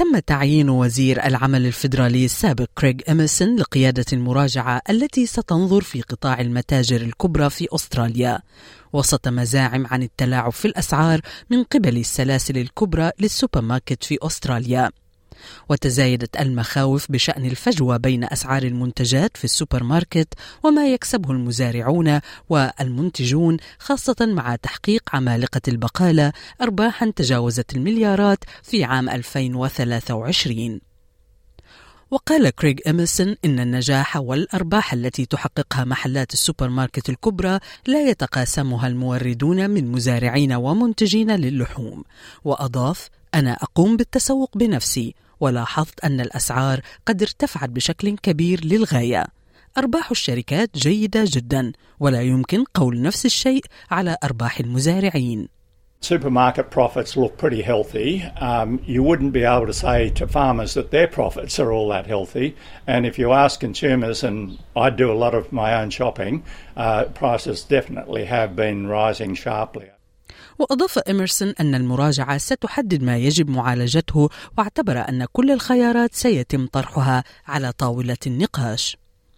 تم تعيين وزير العمل الفيدرالي السابق كريغ إميسون لقيادة المراجعة التي ستنظر في قطاع المتاجر الكبرى في أستراليا. وسط مزاعم عن التلاعب في الأسعار من قبل السلاسل الكبرى للسوبر ماركت في أستراليا. وتزايدت المخاوف بشأن الفجوة بين أسعار المنتجات في السوبر ماركت وما يكسبه المزارعون والمنتجون خاصة مع تحقيق عمالقة البقالة أرباحا تجاوزت المليارات في عام 2023 وقال كريغ إميسون إن النجاح والأرباح التي تحققها محلات السوبر ماركت الكبرى لا يتقاسمها الموردون من مزارعين ومنتجين للحوم. وأضاف أنا أقوم بالتسوق بنفسي ولاحظت أن الأسعار قد ارتفعت بشكل كبير للغاية أرباح الشركات جيدة جدا ولا يمكن قول نفس الشيء على أرباح المزارعين Supermarket profits look pretty healthy. Um, you wouldn't be able to say to farmers that their profits are all that healthy. And if you ask consumers, and I do a lot of my own shopping, uh, prices definitely have been rising sharply. وأضاف إمرسون أن المراجعة ستحدد ما يجب معالجته واعتبر أن كل الخيارات سيتم طرحها على طاولة النقاش.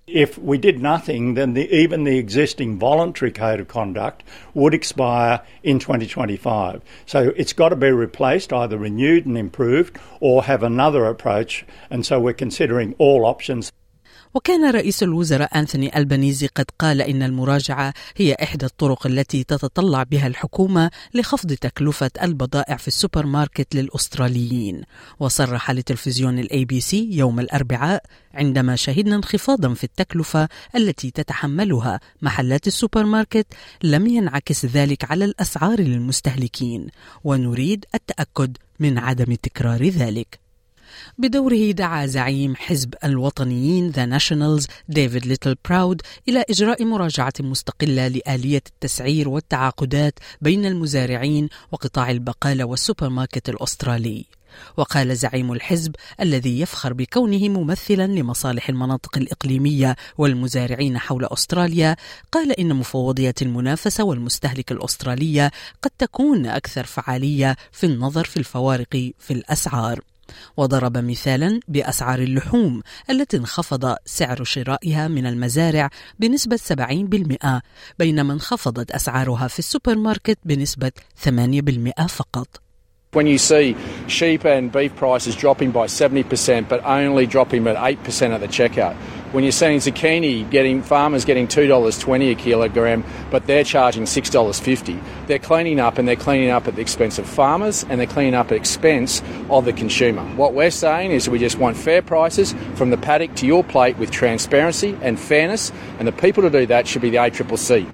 If we did nothing, then the, even the existing voluntary code of conduct would expire in 2025. So it's got to be replaced, either renewed and improved, or have another approach. And so we're considering all options. وكان رئيس الوزراء أنثوني ألبانيزي قد قال إن المراجعة هي إحدى الطرق التي تتطلع بها الحكومة لخفض تكلفة البضائع في السوبر ماركت للأستراليين. وصرح لتلفزيون ال ABC يوم الأربعاء عندما شهدنا انخفاضا في التكلفة التي تتحملها محلات السوبر ماركت لم ينعكس ذلك على الأسعار للمستهلكين ونريد التأكد من عدم تكرار ذلك. بدوره دعا زعيم حزب الوطنيين The Nationals ديفيد ليتل براود إلى إجراء مراجعة مستقلة لآلية التسعير والتعاقدات بين المزارعين وقطاع البقالة والسوبر ماركت الأسترالي. وقال زعيم الحزب الذي يفخر بكونه ممثلا لمصالح المناطق الإقليمية والمزارعين حول أستراليا قال إن مفوضية المنافسة والمستهلك الأسترالية قد تكون أكثر فعالية في النظر في الفوارق في الأسعار. وضرب مثالا بأسعار اللحوم التي انخفض سعر شرائها من المزارع بنسبة 70% بينما انخفضت أسعارها في السوبر ماركت بنسبة 8% فقط. When you see sheep and beef prices dropping by 70% but only dropping at 8% at the checkout, when you're seeing zucchini getting farmers getting $2.20 a kilogram but they're charging $6.50, they're cleaning up and they're cleaning up at the expense of farmers and they're cleaning up at expense of the consumer. What we're saying is we just want fair prices from the paddock to your plate with transparency and fairness and the people to do that should be the ACCC.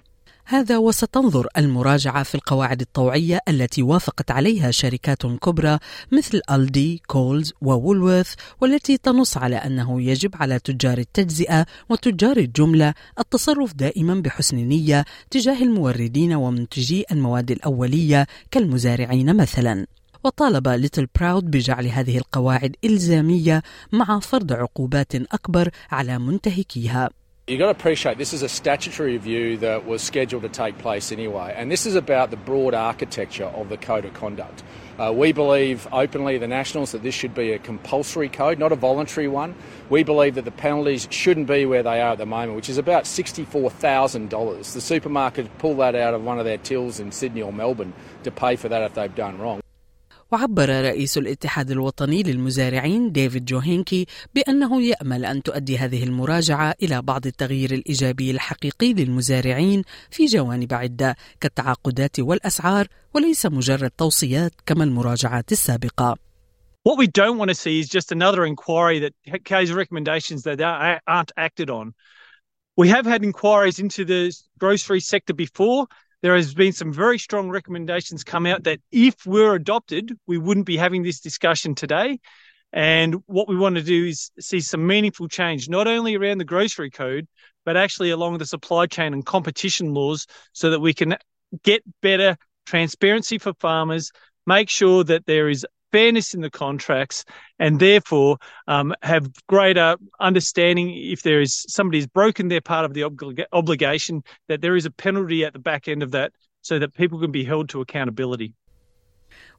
هذا وستنظر المراجعة في القواعد الطوعية التي وافقت عليها شركات كبرى مثل ألدي، كولز وولورث والتي تنص على أنه يجب على تجار التجزئة وتجار الجملة التصرف دائما بحسن نية تجاه الموردين ومنتجي المواد الأولية كالمزارعين مثلا. وطالب ليتل براود بجعل هذه القواعد إلزامية مع فرض عقوبات أكبر على منتهكيها You've got to appreciate this is a statutory review that was scheduled to take place anyway, and this is about the broad architecture of the code of conduct. Uh, we believe openly, the Nationals, that this should be a compulsory code, not a voluntary one. We believe that the penalties shouldn't be where they are at the moment, which is about $64,000. The supermarket pull that out of one of their tills in Sydney or Melbourne to pay for that if they've done wrong. وعبر رئيس الاتحاد الوطني للمزارعين ديفيد جوهينكي بأنه يأمل أن تؤدي هذه المراجعة إلى بعض التغيير الإيجابي الحقيقي للمزارعين في جوانب عدة كالتعاقدات والأسعار وليس مجرد توصيات كما المراجعات السابقة. What we don't want to see is just another inquiry that carries recommendations that aren't acted on. We have had inquiries into the grocery sector before there has been some very strong recommendations come out that if we're adopted, we wouldn't be having this discussion today. And what we want to do is see some meaningful change, not only around the grocery code, but actually along the supply chain and competition laws so that we can get better transparency for farmers, make sure that there is fairness in the contracts, and therefore um, have greater understanding if there is somebody has broken their part of the oblig- obligation, that there is a penalty at the back end of that so that people can be held to accountability.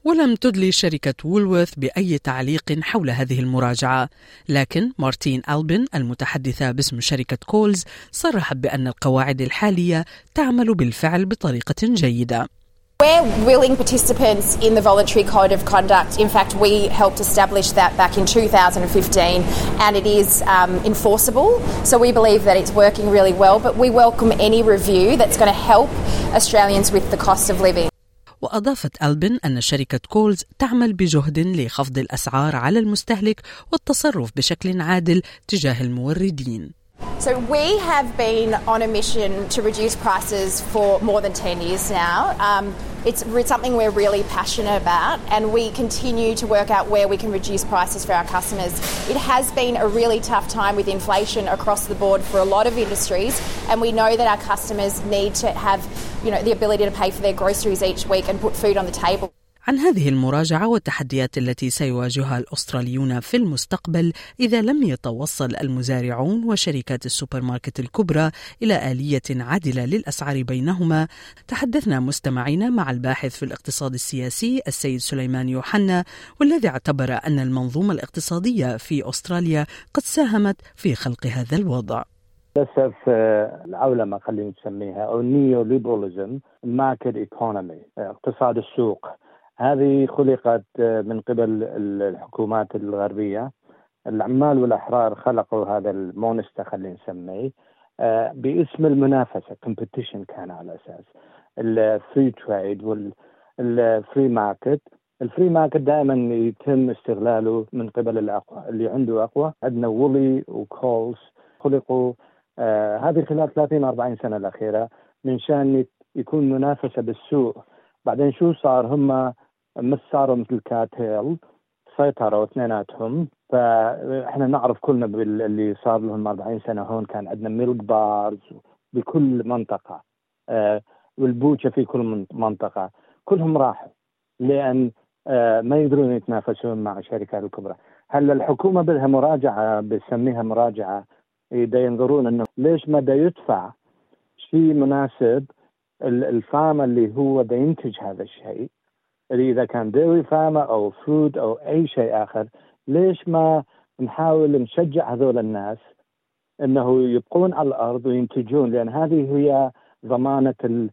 ولم تدلي شركة وولورث بأي تعليق حول هذه المراجعة لكن مارتين ألبن المتحدثة باسم شركة كولز صرحت بأن القواعد الحالية تعمل بالفعل بطريقة جيدة We're willing participants in the voluntary code of conduct. In fact, we helped establish that back in 2015 and it is um, enforceable. So we believe that it's working really well, but we welcome any review that's going to help Australians with the cost of living. وأضافت ألبن أن شركة كولز تعمل بجهد لخفض الأسعار على المستهلك والتصرف بشكل عادل تجاه الموردين. So we have been on a mission to reduce prices for more than 10 years now. Um, it's something we're really passionate about and we continue to work out where we can reduce prices for our customers. It has been a really tough time with inflation across the board for a lot of industries and we know that our customers need to have you know, the ability to pay for their groceries each week and put food on the table. عن هذه المراجعة والتحديات التي سيواجهها الأستراليون في المستقبل إذا لم يتوصل المزارعون وشركات السوبر ماركت الكبرى إلى آلية عادلة للأسعار بينهما. تحدثنا مستمعينا مع الباحث في الاقتصاد السياسي السيد سليمان يوحنا والذي اعتبر أن المنظومة الاقتصادية في أستراليا قد ساهمت في خلق هذا الوضع. للأسف العولمة خلينا نسميها أو ال neoliberalism market economy اقتصاد السوق هذه خلقت من قبل الحكومات الغربية. العمال والأحرار خلقوا هذا ال monster خلينا نسميه باسم المنافسة. competition كان على أساس. ال free trade وال free market ال free market دائما يتم استغلاله من قبل الأقوى. اللي عنده أقوى عندنا Woolies و Coles خلقوا آه هذه خلال 30 40 سنة الأخيرة من شان يكون منافسة بالسوق. بعدين شو صار؟ هم مش صاروا مثل كاتيل سيطروا اثنيناتهم فإحنا نعرف كلنا باللي صار لهم 40 سنة هون كان عندنا milk bars بكل منطقة. آه وال butcher في كل منطقة. كلهم راحوا لأن آه ما يقدرون يتنافسون مع الشركات الكبرى. هلأ الحكومة بدها مراجعة بسميها مراجعة اذا ينظرون إنه ليش ما دا يدفع شيء مناسب ال farmer اللي هو دا ينتج هذا الشيء. اللي إذا كان dairy farm أو food أو أي شيء آخر ليش ما نحاول نشجع هذول الناس إنه يبقون على الأرض وينتجون؟ لأن هذه هي ضمانة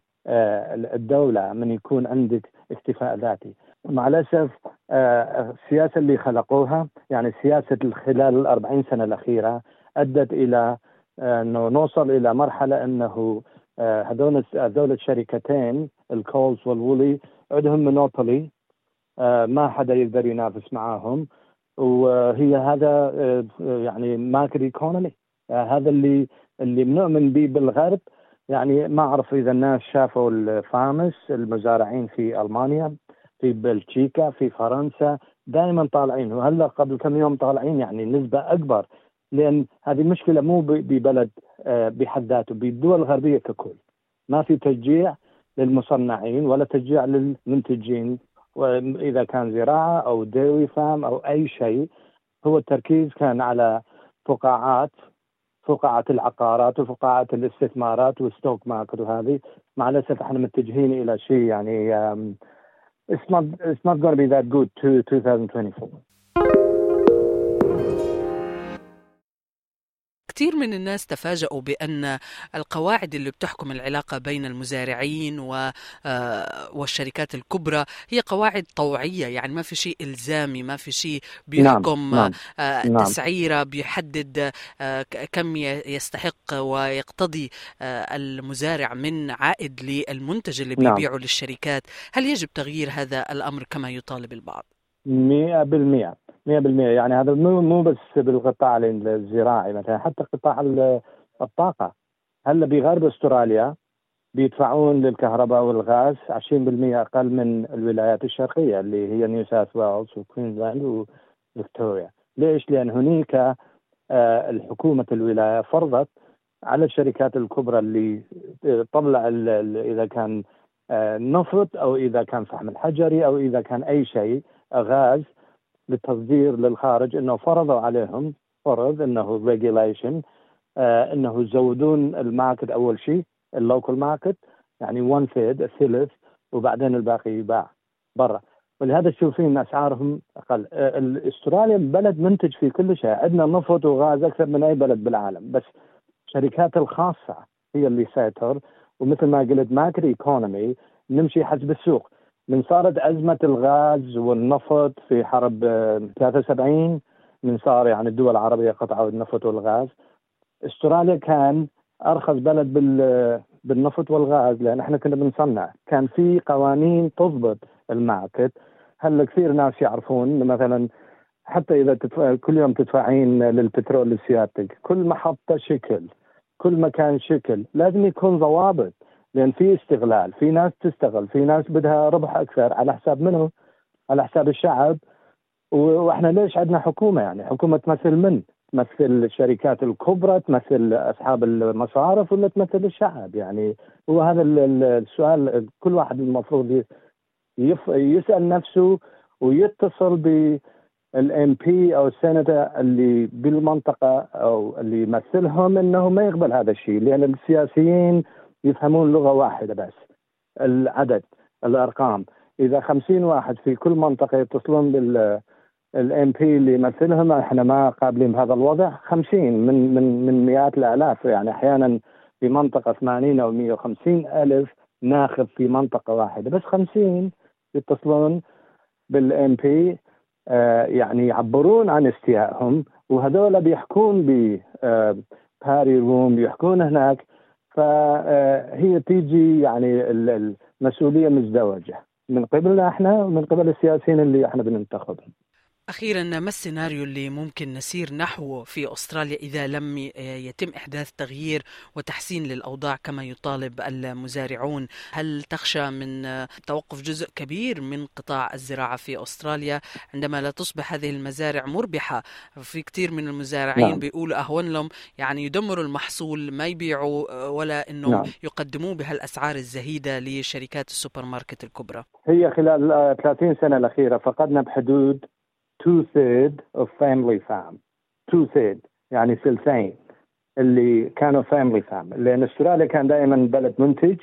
الدولة من يكون عندك اكتفاء ذاتي. مع الأسف السياسة اللي خلقوها يعني سياسة خلال ال 40 سنة الأخيرة أدت إلى إنه نوصل إلى مرحلة إنه هذول هذول الشركتين الكولز والولي عندهم مونوبولي ما حدا يقدر ينافس معاهم وهي هذا يعني ماركت ايكونومي هذا اللي اللي بنؤمن به بالغرب. يعني ما أعرف إذا الناس شافوا الفارمس المزارعين في ألمانيا في بلجيكا في فرنسا دائما طالعين. وهلأ قبل كم يوم طالعين يعني نسبة أكبر. لأن هذه مشكلة مو ببلد بحد ذاته بالدول الغربية ككل. ما في تشجيع للمصنعين ولا تشجيع للمنتجين واذا كان زراعة أو dairy farm أو أي شيء هو التركيز كان على فقاعات فقاعة العقارات وفقاعة الاستثمارات وال stock market وهذه. مع الأسف إحنا متجهين إلى شيء يعني it's not it's not going to be that good to 2024 كثير من الناس تفاجؤوا بأن القواعد اللي بتحكم العلاقة بين المزارعين والشركات الكبرى هي قواعد طوعية يعني ما في شيء إلزامي ما في شيء بيحكم نعم. نعم. تسعيرة بيحدد كم يستحق ويقتضي المزارع من عائد للمنتج اللي بيبيعه نعم. للشركات هل يجب تغيير هذا الأمر كما يطالب البعض؟ مئة بالمئة 100% يعني هذا مو مو بس بالقطاع الزراعي مثلا حتى قطاع الطاقة. هلأ بغرب أستراليا بيدفعون للكهرباء والغاز 20% أقل من الولايات الشرقية اللي هي نيو ساوث ويلز وكوينزلاند فيكتوريا ليش؟ لأن هناك آه، الحكومة الولاية فرضت على الشركات الكبرى اللي تطلع إذا كان آه، نفط أو إذا كان فحم الحجري أو إذا كان أي شيء غاز للتصدير للخارج إنه فرضوا عليهم فرض إنه regulation آه إنه يزودون ال market أول شيء ال local market يعني 1 third الثلث وبعدين الباقي يباع برا. ولهذا تشوفين أسعارهم أقل. آه، استراليا بلد منتج في كل شيء. عندنا نفط وغاز أكثر من أي بلد بالعالم بس الشركات الخاصة هي اللي سيطر. ومثل ما قلت market economy نمشي حسب السوق. من صارت أزمة الغاز والنفط في حرب 73 من صار يعني الدول العربية قطعوا النفط والغاز. استراليا كان أرخص بلد بال بالنفط والغاز لأن إحنا كنا بنصنع. كان في قوانين تضبط الماركت. هلأ كثير ناس يعرفون مثلا حتى إذا تدفع كل يوم تدفعين للبترول لسيادتك كل محطة شكل كل مكان شكل لازم يكون ضوابط. لأن في استغلال في ناس تستغل في ناس بدها ربح أكثر على حساب منه على حساب الشعب. وإحنا ليش عندنا حكومة يعني؟ حكومة تمثل من؟ تمثل الشركات الكبرى تمثل أصحاب المصارف ولا تمثل الشعب يعني؟ هو هذا السؤال كل واحد المفروض يسأل نفسه ويتصل بال MP أو السنتر اللي بالمنطقة أو اللي يمثلهم إنه ما يقبل هذا الشيء لأن السياسيين يفهمون لغة واحدة بس العدد الأرقام. إذا خمسين واحد في كل منطقة يتصلون بال الام بي اللي يمثلهم إحنا ما قابلين بهذا الوضع. 50 من من من مئات الآلاف. يعني أحيانا في منطقة 80 أو 150 ألف ناخب في منطقة واحدة. بس 50 يتصلون بالام بي آه يعني يعبرون عن استيائهم. وهذول بيحكون ب آه باري روم بيحكون هناك فهي تيجي يعني المسؤوليه مزدوجة من قبلنا إحنا ومن قبل السياسيين اللي إحنا بننتخبهم. أخيرا ما السيناريو اللي ممكن نسير نحوه في أستراليا إذا لم يتم إحداث تغيير وتحسين للأوضاع كما يطالب المزارعون هل تخشى من توقف جزء كبير من قطاع الزراعة في أستراليا عندما لا تصبح هذه المزارع مربحة في كثير من المزارعين نعم. بيقولوا أهون لهم يعني يدمروا المحصول ما يبيعوا ولا أنه نعم. يقدموه بهالأسعار الزهيدة لشركات السوبر ماركت الكبرى هي خلال 30 سنة الأخيرة فقدنا بحدود two third of family farm. Two third يعني ثلثين اللي كانوا family farm. لأن أستراليا كان دائما بلد منتج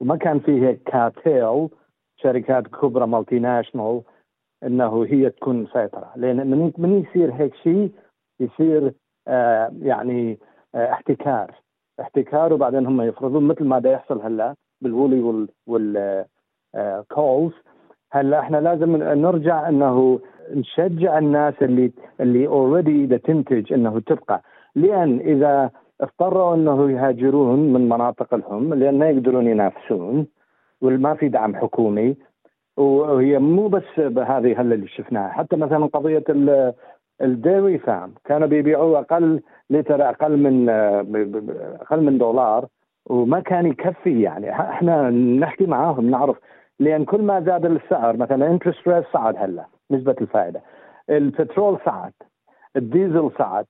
وما كان فيه كارتيل شركات كبرى multinational إنه هي تكون مسيطره لأن من يصير هيك شيء؟ يصير آه يعني آه احتكار. احتكار وبعدين هم يفرضون مثل ما دا يحصل هلأ بالولي وال وال آه هلا إحنا لازم نرجع انه نشجع الناس اللي اللي اوريدي تنتج انه تبقى. لأن إذا اضطروا انه يهاجرون من مناطق لهم لأن ما يقدرون ينافسون وما في دعم حكومي وهي مو بس بهذه هلا اللي شفناها. حتى مثلا قضية ال dairy farm كانوا بيبيعوا أقل لتر أقل من أقل من دولار وما كان يكفي يعني. إحنا نحكي معاهم نعرف لأن كل ما زاد السعر مثلا interest rate صعد هلأ نسبة الفائدة. البترول صعد الديزل صعد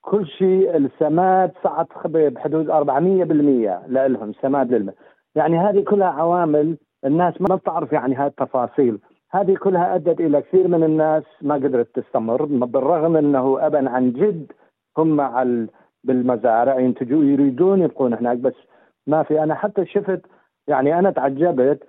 كل شيء السماد صعد بحدود 400% لهم سماد للم. يعني هذه كلها عوامل الناس ما بتعرف يعني هاي التفاصيل. هذه كلها أدت إلى كثير من الناس ما قدرت تستمر بالرغم إنه ابا عن جد هم مع بالمزارع ينتجوا يريدون يبقون هناك بس ما في. أنا حتى شفت يعني أنا تعجبت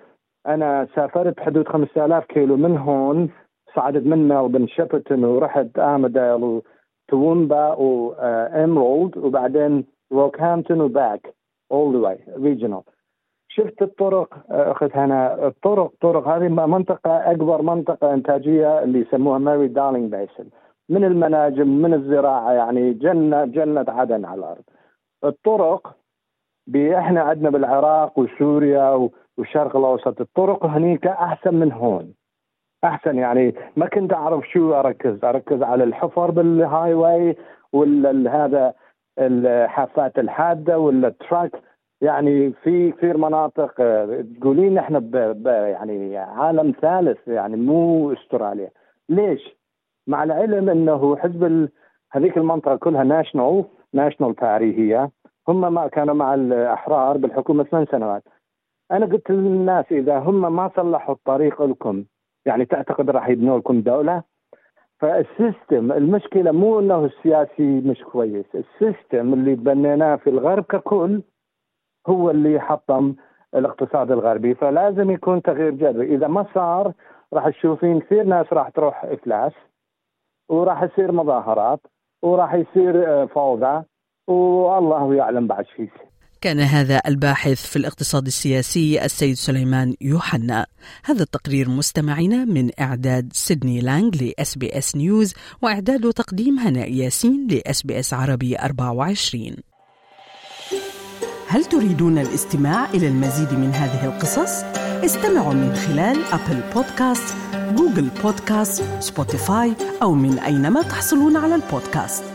أنا سافرت حدود 5000 كيلو من هون صعدت من ملبن شيبرتون ورحت امديل وتومبا وامرولد وبعدين روكهامبتون و back all the way regional شفت الطرق اخت هنا الطرق طرق هذه منطقة أكبر منطقة إنتاجية اللي يسموها ماري دارلينج basin من المناجم من الزراعة يعني جنة جنة عدن على الأرض. الطرق إحنا عندنا بالعراق وسوريا والشرق الأوسط. الطرق هنيك أحسن من هون. أحسن يعني ما كنت أعرف شو أركز. أركز على الحفر بال highway ولا هذا الحافات الحادة ولا ال truck. يعني في كثير مناطق تقولين إحنا ب يعني عالم ثالث يعني مو أستراليا. ليش؟ مع العلم إنه حزب. هذيك المنطقة كلها National National Party هي هم ما كانوا مع الأحرار بالحكومة ثمان سنوات. أنا قلت للناس إذا هم ما صلحوا الطريق لكم يعني تعتقد راح يبنوا لكم دولة؟ فال system المشكلة مو إنه السياسي مش كويس ال system اللي بنيناه في الغرب ككل هو اللي حطم الاقتصاد الغربي فلازم يكون تغيير جذري. إذا ما صار راح تشوفين كثير ناس راح تروح إفلاس وراح يصير مظاهرات وراح يصير آه، فوضى والله يعلم بعد شيء كان هذا الباحث في الاقتصاد السياسي السيد سليمان يوحنا. هذا التقرير مستمعينا من إعداد سيدني لانج لأس بي إس نيوز وإعداد وتقديم هناء ياسين لأس بي إس عربي 24 هل تريدون الاستماع إلى المزيد من هذه القصص؟ استمعوا من خلال أبل بودكاست، جوجل بودكاست، سبوتيفاي أو من أينما تحصلون على البودكاست.